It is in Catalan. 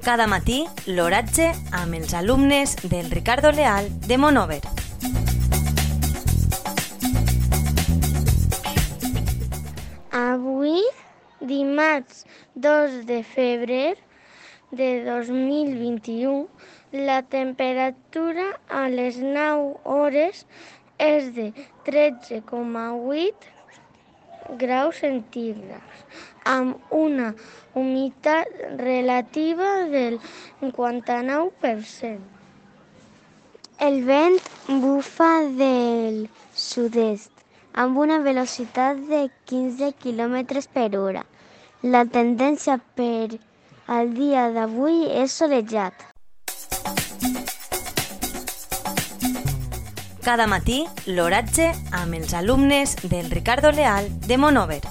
Cada matí, l'oratge amb els alumnes del Ricardo Leal de Monover. Avui, dimarts 2 de febrer de 2021, la temperatura a les 9 hores és de 13,8 graus centígrads, amb una humitat relativa del 59%. El vent bufa del sud-est amb una velocitat de 15 km per hora. La tendència per al dia d'avui és solejat. Cada matí, l'oratge amb els alumnes del Ricardo Leal de Monover.